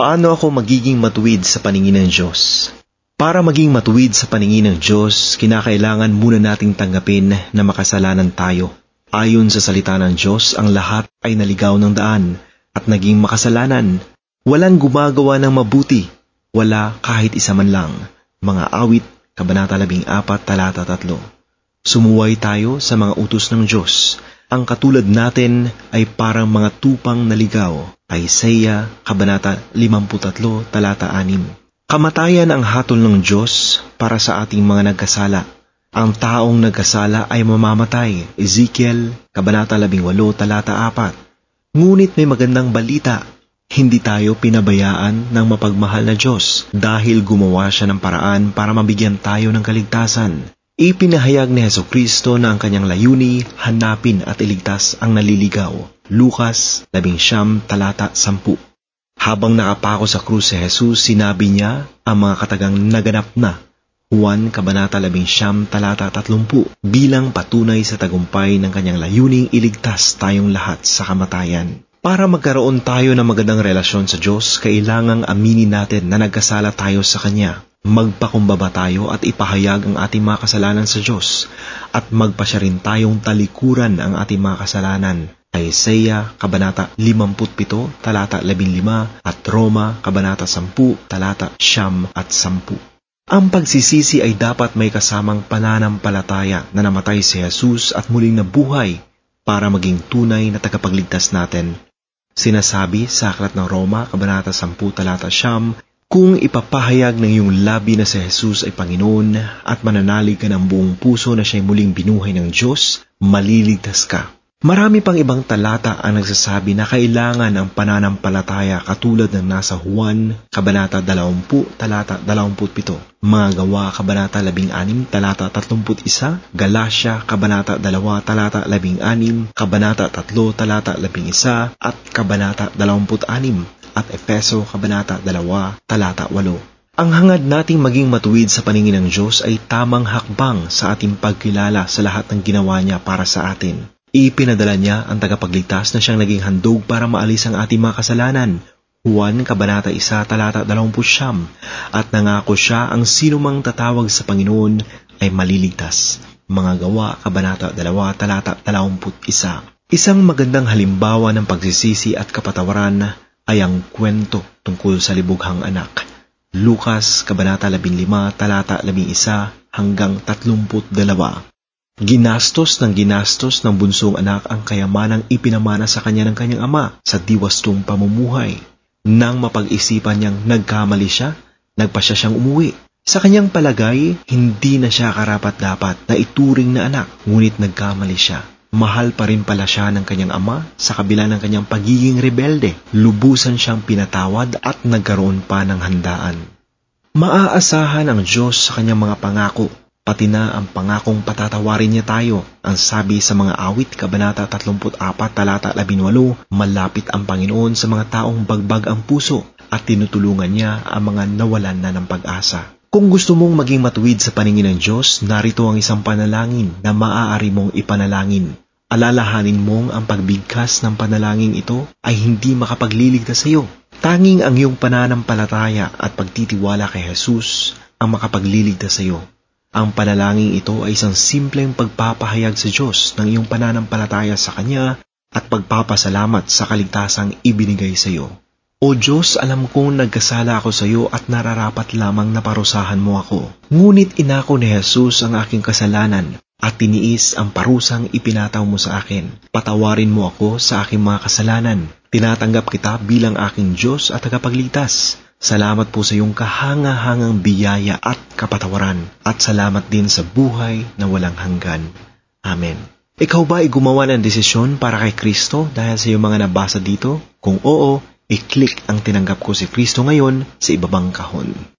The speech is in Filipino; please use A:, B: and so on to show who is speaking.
A: Paano ako magiging matuwid sa paningin ng Diyos? Para maging matuwid sa paningin ng Diyos, kinakailangan muna nating tanggapin na makasalanan tayo. Ayon sa salita ng Diyos, ang lahat ay naligaw ng daan at naging makasalanan. Walang gumagawa ng mabuti, wala kahit isa man lang. Mga awit, Kabanata 14, talata 3. Sumuway tayo sa mga utos ng Diyos. Ang katulad natin ay parang mga tupang naligaw. Isaiah, Kabanata 53, talata 6. Kamatayan ang hatol ng Diyos para sa ating mga nagkasala. Ang taong nagkasala ay mamamatay. Ezekiel, Kabanata 18, talata 4. Ngunit may magandang balita. Hindi tayo pinabayaan ng mapagmahal na Diyos dahil gumawa siya ng paraan para mabigyan tayo ng kaligtasan. Ipinahayag ni Heso Kristo na ang kanyang layuni, hanapin at iligtas ang naliligaw. Lukas 11, talata 10. Habang nakapako sa krus si Jesus, sinabi niya ang mga katagang naganap na. Juan Kabanata 11, talata 30 bilang patunay sa tagumpay ng kanyang layuning iligtas tayong lahat sa kamatayan. Para magkaroon tayo ng magandang relasyon sa Diyos, kailangang aminin natin na nagkasala tayo sa Kanya. Magpakumbaba tayo at ipahayag ang ating mga kasalanan sa Diyos at magpasya rin tayong talikuran ang ating mga kasalanan Isaiah, Kabanata 57, talata 15, at Roma, Kabanata 10, talata 9 at 10. Ang pagsisisi ay dapat may kasamang pananampalataya na namatay si Jesus at muling nabuhay para maging tunay na tagapagligtas natin. Sinasabi sa Aklat ng Roma, Kabanata 10, talata 9, kung ipapahayag ng iyong labi na si Jesus ay Panginoon at mananalig ka ng buong puso na siya'y muling binuhay ng Diyos, maliligtas ka. Marami pang ibang talata ang nagsasabi na kailangan ng pananampalataya katulad ng nasa Juan, Kabanata 20, talata 27, Mga Gawa, Kabanata 16, talata 31, Galacia, Kabanata 2, talata 16, Kabanata 3, talata 11, at Kabanata 26, at Efeso, Kabanata 2, talata 8. Ang hangad nating maging matuwid sa paningin ng Diyos ay tamang hakbang sa ating pagkilala sa lahat ng ginawa niya para sa atin. Ipinadala niya ang tagapagligtas na siyang naging handog para maalis ang ating mga kasalanan. Juan Kabanata 1, talata 20 At nangako siya ang sinumang tatawag sa Panginoon ay maliligtas. Mga gawa, Kabanata 2, talata 21. Isang magandang halimbawa ng pagsisisi at kapatawaran ay ang kwento tungkol sa libughang anak. Lukas, Kabanata 15, talata 11 hanggang 32. Ginastos ng ginastos ng bunsong anak ang kayamanang ipinamana sa kanya ng kanyang ama sa diwastong pamumuhay. Nang mapag-isipan niyang nagkamali siya, nagpasya siyang umuwi. Sa kanyang palagay, hindi na siya karapat-dapat na ituring na anak, ngunit nagkamali siya. Mahal pa rin pala siya ng kanyang ama sa kabila ng kanyang pagiging rebelde. Lubusan siyang pinatawad at nagkaroon pa ng handaan. Maaasahan ang Diyos sa kanyang mga pangako pati na ang pangakong patatawarin niya tayo. Ang sabi sa mga awit, Kabanata 34, talata 18, malapit ang Panginoon sa mga taong bagbag ang puso at tinutulungan niya ang mga nawalan na ng pag-asa. Kung gusto mong maging matuwid sa paningin ng Diyos, narito ang isang panalangin na maaari mong ipanalangin. Alalahanin mong ang pagbigkas ng panalangin ito ay hindi makapagliligtas sa iyo. Tanging ang iyong pananampalataya at pagtitiwala kay Jesus ang makapagliligtas sa iyo. Ang panalangin ito ay isang simpleng pagpapahayag sa Diyos ng iyong pananampalataya sa Kanya at pagpapasalamat sa kaligtasang ibinigay sa iyo. O Diyos, alam kong nagkasala ako sa iyo at nararapat lamang na parusahan mo ako. Ngunit inako ni Jesus ang aking kasalanan at tiniis ang parusang ipinataw mo sa akin. Patawarin mo ako sa aking mga kasalanan. Tinatanggap kita bilang aking Diyos at tagapagligtas. Salamat po sa iyong kahanga-hangang biyaya at kapatawaran at salamat din sa buhay na walang hanggan. Amen. Ikaw ba ay gumawa ng desisyon para kay Kristo dahil sa iyong mga nabasa dito? Kung oo, i-click ang tinanggap ko si Kristo ngayon sa ibabang kahon.